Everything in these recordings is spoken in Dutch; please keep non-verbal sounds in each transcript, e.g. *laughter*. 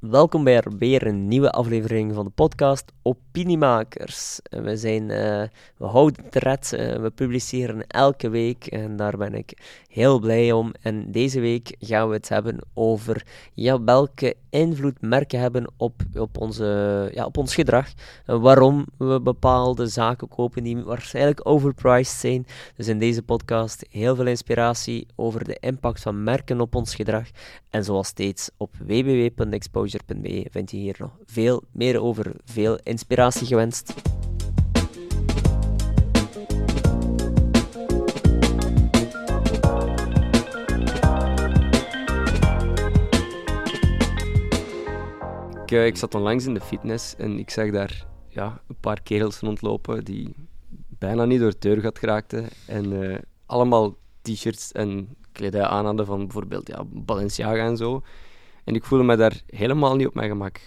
Welkom bij weer een nieuwe aflevering van de podcast Opiniemakers. We, zijn, uh, we houden het red, uh, we publiceren elke week en daar ben ik heel blij om. En deze week gaan we het hebben over ja, welke invloed merken hebben op, op, onze, ja, op ons gedrag. En waarom we bepaalde zaken kopen die waarschijnlijk overpriced zijn. Dus in deze podcast heel veel inspiratie over de impact van merken op ons gedrag. En zoals steeds op vind je hier nog veel meer over. Veel inspiratie gewenst. Ik, eh, ik zat onlangs in de fitness en ik zag daar ja, een paar kerels rondlopen die bijna niet door de deur gaat geraakten. En uh, allemaal t-shirts en kledij aan hadden van bijvoorbeeld ja, Balenciaga en zo. En ik voelde me daar helemaal niet op mijn gemak.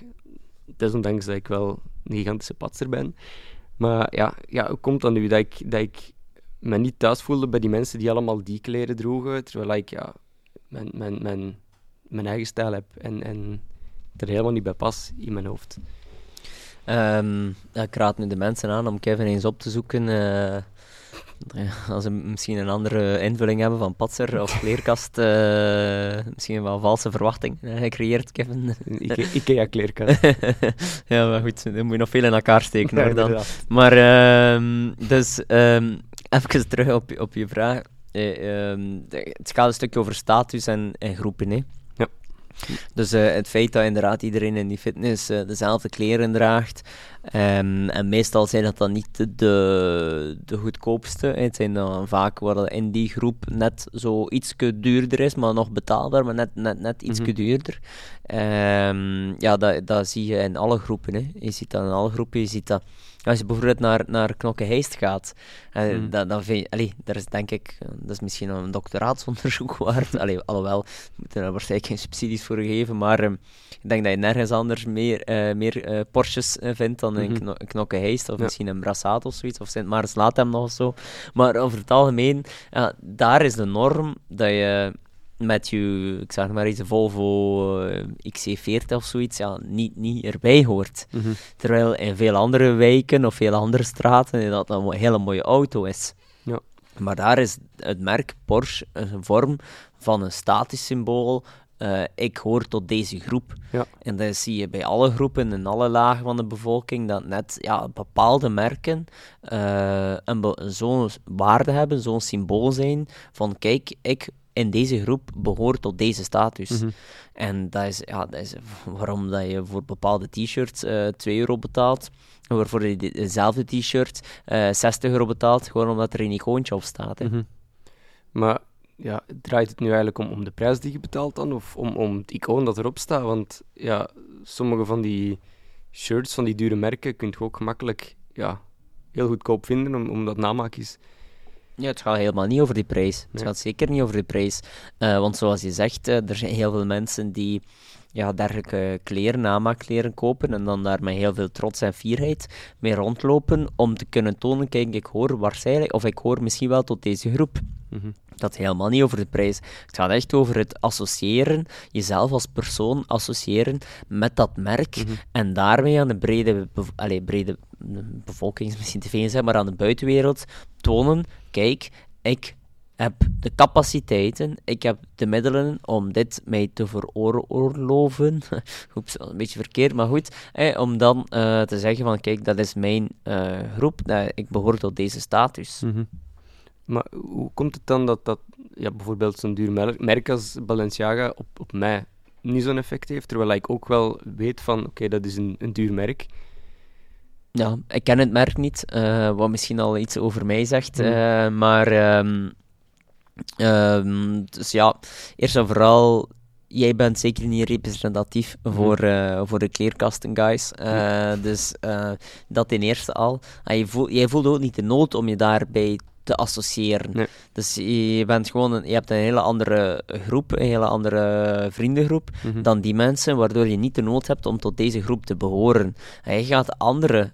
Desondanks dat ik wel een gigantische patser ben. Maar ja, ja hoe komt dan nu dat ik, dat ik me niet thuis voelde bij die mensen die allemaal die kleren droegen, terwijl ik ja, mijn, mijn, mijn, eigen stijl heb en, en er helemaal niet bij pas in mijn hoofd. Um, ik raad nu de mensen aan om Kevin eens op te zoeken. Uh, *laughs* als ze misschien een andere invulling hebben van patser of kleerkast, uh, misschien wel valse verwachting uh, gecreëerd, Kevin. Ikea kleerkast. *laughs* ja, maar goed, dan moet je nog veel in elkaar steken hoor dan. Maar, uh, dus, um, even terug op, op je vraag. Um, het gaat een stukje over status en, en groepen, hè. Dus uh, het feit dat inderdaad iedereen in die fitness dezelfde kleren draagt. Um, en meestal zijn dat dan niet de, de goedkoopste. Het zijn dan vaak waar in die groep net zo iets duurder is, maar nog betaalbaar, maar net, net, net iets mm duurder. Um, ja, dat, dat zie je in alle groepen. Hè. Je ziet dat in alle groepen. Je ziet dat als je bijvoorbeeld naar, naar Knokke-Heist gaat, uh, mm. dan, dan vind je, allee, daar is denk ik, dat is misschien een doctoraatsonderzoek *laughs* waard. allee, alhoewel, we moeten er waarschijnlijk geen subsidies voor geven, maar uh, ik denk dat je nergens anders meer, uh, meer uh, Porsches vindt dan in mm -hmm. Knokke-Heist, of ja. misschien een Brassaat of zoiets, of Sint Maartens laat hem nog zo. Maar over het algemeen, daar is de norm dat je met je, ik zeg maar iets, Volvo uh, XC40 of zoiets, ja, niet, niet erbij hoort. Mm -hmm. Terwijl in veel andere wijken of veel andere straten dat een hele mooie auto is. Ja. Maar daar is het merk Porsche een vorm van een statisch symbool. Uh, ik hoor tot deze groep. Ja. En dat zie je bij alle groepen en alle lagen van de bevolking, dat net ja, bepaalde merken uh, zo'n waarde hebben, zo'n symbool zijn van kijk, ik in deze groep behoort tot deze status. Mhm. En dat is, ja, dat is waarom dat je voor bepaalde t-shirts uh, 2 euro betaalt, waarvoor je dezelfde t-shirt uh, 60 euro betaalt, gewoon omdat er een icoontje op staat. Hè. Mhm. Maar ja, draait het nu eigenlijk om, om de prijs die je betaalt dan, of om, om het icoon dat erop staat? Want ja, sommige van die shirts van die dure merken kun je ook gemakkelijk ja, heel goedkoop vinden, omdat namaak is. Ja, het gaat helemaal niet over die prijs. Het gaat zeker niet over de prijs. Uh, want zoals je zegt, uh, er zijn heel veel mensen die ja, dergelijke kleren, namaakkleren kopen en dan daar met heel veel trots en fierheid mee rondlopen om te kunnen tonen, kijk, ik hoor waarschijnlijk, of ik hoor misschien wel tot deze groep. Mm -hmm. Dat helemaal niet over de prijs. Het gaat echt over het associëren, jezelf als persoon associëren met dat merk Mhm. en daarmee aan de brede, bev allee, brede bevolking, is misschien te veel zeg, maar aan de buitenwereld tonen, kijk, ik heb de capaciteiten, ik heb de middelen om dit mij te veroorloven. *laughs* Oeps, een beetje verkeerd, maar goed. Eh, om dan uh, te zeggen van, kijk, dat is mijn uh, groep, dat ik behoor tot deze status. Mm -hmm. Maar hoe komt het dan dat, dat ja, bijvoorbeeld zo'n duur merk als Balenciaga op, op mij niet zo'n effect heeft, terwijl ik ook wel weet van, oké, okay, dat is een, een duur merk. Ja, ik ken het merk niet, uh, wat misschien al iets over mij zegt, mm. uh, maar... Um, um, dus ja, eerst en vooral jij bent zeker niet representatief -hmm. voor, uh, voor de kleerkasten, guys. Uh, dus uh, dat ten eerste al. En je voel, jij voelt ook niet de nood om je daarbij te associëren. Nee. Dus je, bent gewoon een, je hebt een hele andere groep, een hele andere vriendengroep mm -hmm. dan die mensen, waardoor je niet de nood hebt om tot deze groep te behoren. En je gaat andere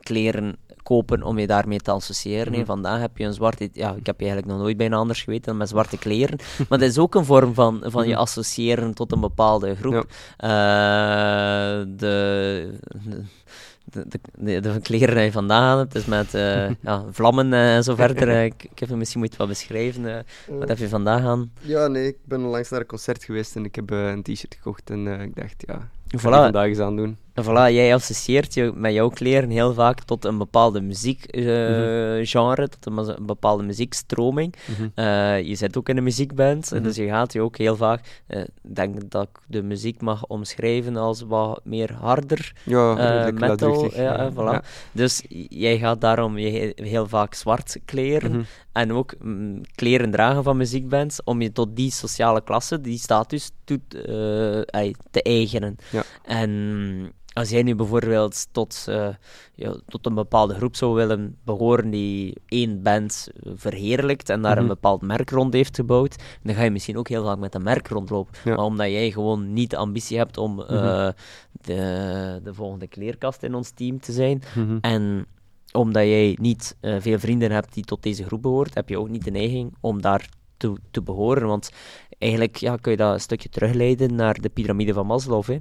kleren kopen om je daarmee te associëren. Mm Vandaag heb je een zwarte... Ja, ik heb je eigenlijk nog nooit bijna anders geweten dan met zwarte kleren. *laughs* maar dat is ook een vorm van, van je mhm. associëren tot een bepaalde groep. Ja. de de, de, de kleren die je vandaag hebt, dus met uh, *laughs* ja, vlammen en zo verder. Uh, *laughs* ik, ik, heb je misschien moet wat beschrijven. wat heb je vandaag aan? Ja, nee, ik ben langs naar een concert geweest en ik heb een t-shirt gekocht en ik dacht, ja, ik voilà. vandaag eens aan doen. Voilà, jij associeert je met jouw kleren heel vaak tot een bepaalde muziekgenre, uh, mm tot een, bepaalde muziekstroming. Mm je zit ook in een muziekband, mm dus je gaat je ook heel vaak, ik denk dat ik de muziek mag omschrijven als wat meer harder ja, metal. Ja, voilà. Dus jij gaat daarom je heel vaak zwart kleren mhm. en ook mm, kleren dragen van muziekbands om je tot die sociale klasse, die status toe, te eigenen. Ja. En als jij nu bijvoorbeeld tot, uh, ja, tot een bepaalde groep zou willen behoren die één band verheerlijkt en daar een mhm. bepaald merk rond heeft gebouwd, dan ga je misschien ook heel vaak met een merk rondlopen. Maar omdat jij gewoon niet de ambitie hebt om uh, de, de volgende kleerkast in ons team te zijn mhm. en omdat jij niet uh, veel vrienden hebt die tot deze groep behoort, heb je ook niet de neiging om daar te, te behoren. Want eigenlijk ja, kun je dat een stukje terugleiden naar de piramide van Maslow. Hè.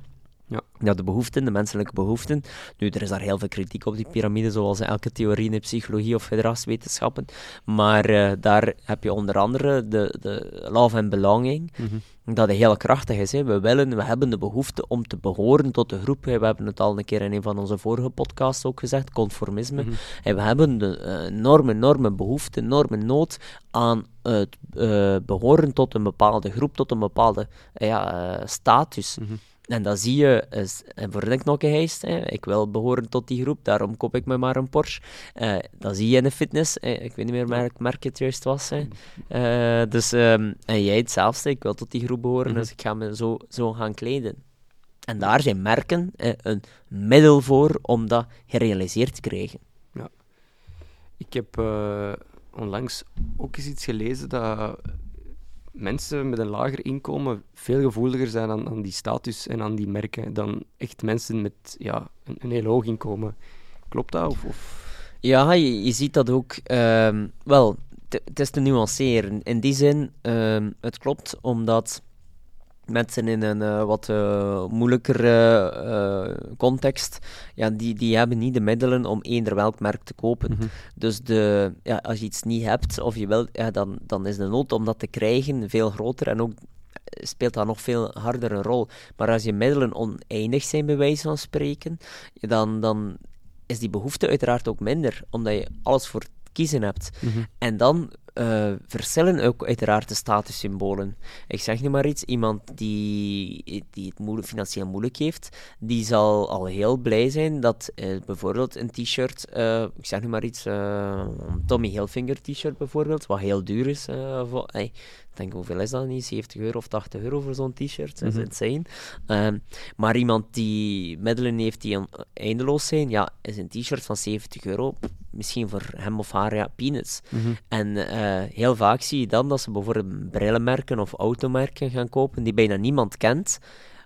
Ja. de behoeften, de menselijke behoeften. Nu, er is daar heel veel kritiek op die piramide, zoals in elke theorie in de psychologie of gedragswetenschappen. Maar uh, daar heb je onder andere de, de love en belonging, mm -hmm. dat heel krachtig is. Hè. We willen, we hebben de behoefte om te behoren tot de groep. We hebben het al een keer in een van onze vorige podcasts ook gezegd, conformisme. Mm En we hebben de uh, enorme, enorme behoefte, enorme nood aan het uh, behoren tot een bepaalde groep, tot een bepaalde ja, status. Mm en dat zie je is, voor de knokkenheist. Ik wil behoren tot die groep, daarom koop ik me maar een Porsche. Uh, dat zie je in de fitness. Ik weet niet meer welk merk het juist was. Hè. Uh, dus, um, en jij hetzelfde. Ik wil tot die groep behoren, mhm. dus ik ga me zo, zo gaan kleden. En daar zijn merken een middel voor om dat gerealiseerd te krijgen. Ja. Ik heb uh, onlangs ook eens iets gelezen dat mensen met een lager inkomen veel gevoeliger zijn aan, aan die status en aan die merken dan echt mensen met ja, een, een heel hoog inkomen. Klopt dat? Of, of? Ja, je, ziet dat ook. Ehm, wel, het is te nuanceren. In die zin, um, het klopt omdat mensen in een uh, wat uh, moeilijkere uh, context, ja, die, die hebben niet de middelen om eender welk merk te kopen. Mhm. Dus de, ja, als je iets niet hebt of je wilt, ja, dan, dan is de nood om dat te krijgen veel groter en ook speelt dat nog veel harder een rol. Maar als je middelen oneindig zijn, bij wijze van spreken, dan, dan is die behoefte uiteraard ook minder, omdat je alles voor kiezen hebt. Mhm. En dan uh, verschillen ook uiteraard de statussymbolen. Ik zeg nu maar iets, iemand die, die het moeilijk, financieel moeilijk heeft, die zal al heel blij zijn dat uh, bijvoorbeeld een t-shirt, uh, ik zeg nu maar iets, een Tommy Hilfiger t-shirt bijvoorbeeld, wat heel duur is, voor, hey, denk, hoeveel is dat niet? 70 euro of 80 euro voor zo'n t-shirt. Dat is mm insane. Ehm, maar iemand die middelen heeft die eindeloos zijn, ja, is een t-shirt van 70 euro misschien voor hem of haar ja, peanuts. Mhm. En eh, heel vaak zie je dan dat ze bijvoorbeeld brillenmerken of automerken gaan kopen die bijna niemand kent,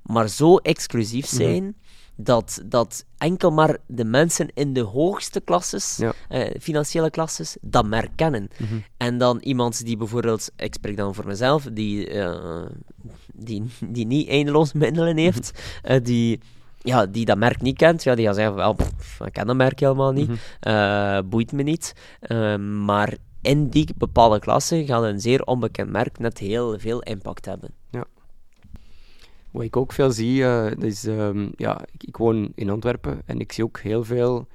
maar zo exclusief mhm. zijn dat, dat enkel maar de mensen in de hoogste klasses, eh, financiële klasses, dat merk kennen. Mhm. En dan iemand die bijvoorbeeld, ik spreek dan voor mezelf, die, uh, die, die niet eindeloos middelen heeft, uh, die ja, die dat merk niet kent, ja, die gaat zeggen, wel, ik ken dat merk helemaal niet, mm boeit me niet. Uh, maar in die bepaalde klasse gaat een zeer onbekend merk net heel veel impact hebben. Ja. Wat ik ook veel zie, uh, is, um, ja, ik, ik, woon in Antwerpen en ik zie ook heel veel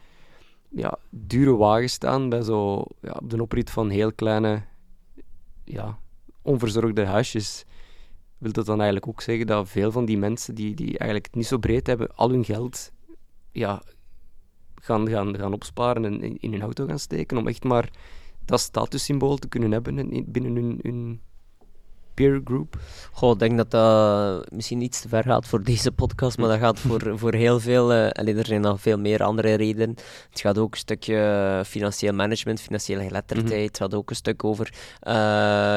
ja, dure wagens staan bij zo, ja, op de oprit van heel kleine, ja, onverzorgde huisjes wil dat dan eigenlijk ook zeggen dat veel van die mensen die, die eigenlijk het niet zo breed hebben, al hun geld ja, gaan, gaan, gaan opsparen en in, in hun auto gaan steken om echt maar dat statussymbool te kunnen hebben binnen hun, hun peer group? Goh, ik denk dat dat misschien iets te ver gaat voor deze podcast, maar dat gaat voor, voor heel veel. Uh, er zijn nog veel meer andere redenen. Het gaat ook een stukje financieel management, financiële geletterdheid. Mhm. Het gaat ook een stuk over. Uh,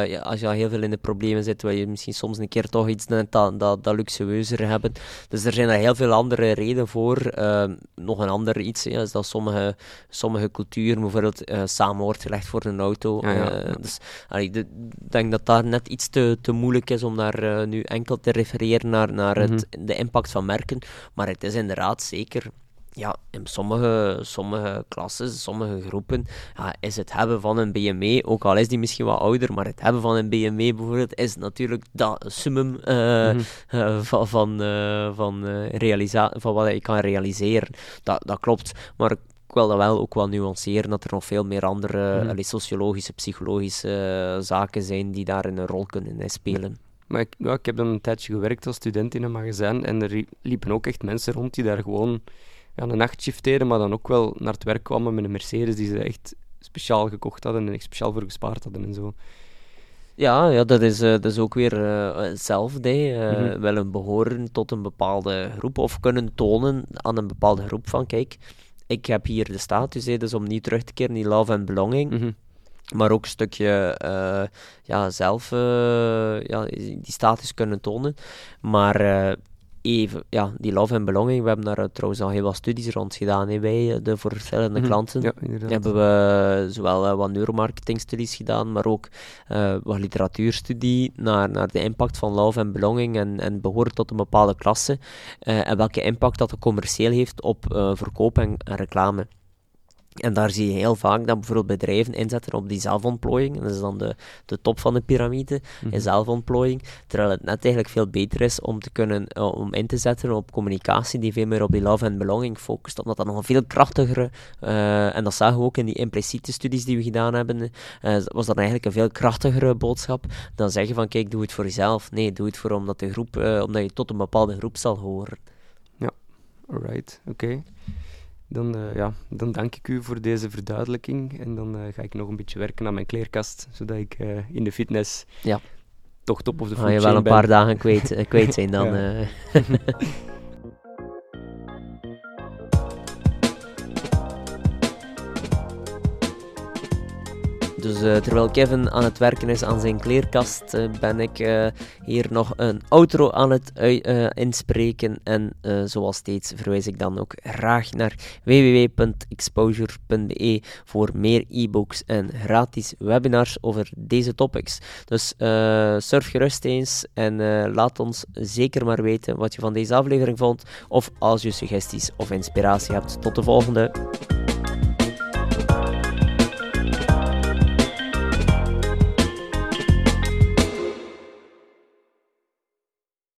ja, als je al heel veel in de problemen zit, wil je misschien soms een keer toch iets dat, dat, dat luxueuzer hebben. Dus er zijn er heel veel andere redenen voor. Uh, nog een ander iets ja, is dat sommige, sommige culturen bijvoorbeeld samen wordt gelegd voor een auto. Ja, dus ik denk dat daar net iets te, te moeilijk is om daar uh, nu enkel te refereren naar, naar het, mhm. de impact van merken. Maar het is inderdaad zeker ja, in sommige, sommige klassen, sommige groepen, ja, is het hebben van een BMW, ook al is die misschien wat ouder, maar het hebben van een BMW bijvoorbeeld, is natuurlijk dat summum uh, van, van, van, van wat je kan realiseren. Dat, dat klopt, maar wil dat wel ook wel nuanceren, dat er nog veel meer andere mm sociologische, psychologische zaken zijn die daar een rol kunnen spelen. Maar ik, ja, ik heb dan een tijdje gewerkt als student in een magazijn en er liepen ook echt mensen rond die daar gewoon ja, een nachtshift deden, maar dan ook wel naar het werk kwamen met een Mercedes die ze echt speciaal gekocht hadden en echt speciaal voor gespaard hadden en zo. Ja, ja dat, is, uh, dat is ook weer uh, hetzelfde. Uh, mm Willen behoren tot een bepaalde groep of kunnen tonen aan een bepaalde groep van kijk, ik heb hier de status, hè, dus om niet terug te keren, die love en belonging. Mhm. Maar ook een stukje uh, ja, zelf uh, ja, die status kunnen tonen. Maar uh, even, ja, die love en belonging, we hebben daar trouwens al heel wat studies rond gedaan hè, bij de voor verschillende mm -hmm. klanten. Ja. Hebben we zowel wat neuromarketingstudies gedaan, maar ook wat literatuurstudie naar, naar de impact van love en belonging en, en behoren tot een bepaalde klasse. en welke impact dat commercieel heeft op verkoop en, en reclame. En daar zie je heel vaak dat bijvoorbeeld bedrijven inzetten op die zelfontplooiing. dat is dan de, de top van de piramide, mm zelfontplooiing. Terwijl het net eigenlijk veel beter is om, te kunnen, uh, om in te zetten op communicatie die veel meer op die love en belonging focust. Omdat dat nog een veel krachtigere, uh, en dat zagen we ook in die impliciete studies die we gedaan hebben, uh, was dat eigenlijk een veel krachtigere boodschap dan zeggen van kijk, doe het voor jezelf. Nee, doe het voor omdat, de groep, omdat je tot een bepaalde groep zal horen. Ja, alright, oké. Dan, uh, ja, dan dank ik u voor deze verduidelijking. En dan uh, ga ik nog een beetje werken aan mijn kleerkast, zodat ik uh, in de fitness ja. toch top of de Ga je wel een paar dagen kwijt, kwijt zijn dan. *laughs* *laughs* Dus uh, terwijl Kevin aan het werken is aan zijn kleerkast, uh, ben ik uh, hier nog een outro aan het inspreken. En zoals steeds verwijs ik dan ook graag naar www.exposure.be voor meer e-books en gratis webinars over deze topics. Dus surf gerust eens en laat ons zeker maar weten wat je van deze aflevering vond. Of als je suggesties of inspiratie hebt. Tot de volgende!